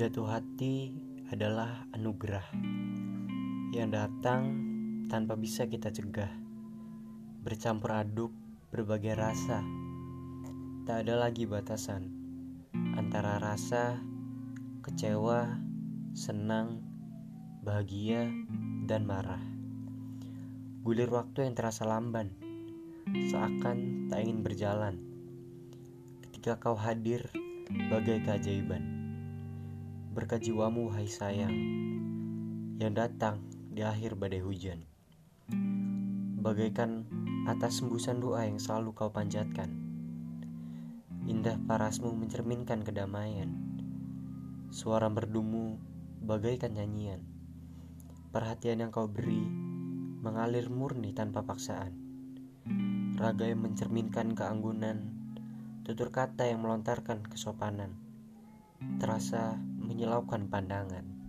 Jatuh hati adalah anugerah yang datang tanpa bisa kita cegah. Bercampur aduk berbagai rasa, tak ada lagi batasan antara rasa kecewa, senang, bahagia, dan marah. Gulir waktu yang terasa lamban, seakan tak ingin berjalan. Ketika kau hadir, bagai keajaiban berkat jiwamu hai sayang yang datang di akhir badai hujan. Bagaikan atas sembusan doa yang selalu kau panjatkan. Indah parasmu mencerminkan kedamaian. Suara merdumu bagaikan nyanyian. Perhatian yang kau beri mengalir murni tanpa paksaan. Raga yang mencerminkan keanggunan tutur kata yang melontarkan kesopanan terasa menyilaukan pandangan.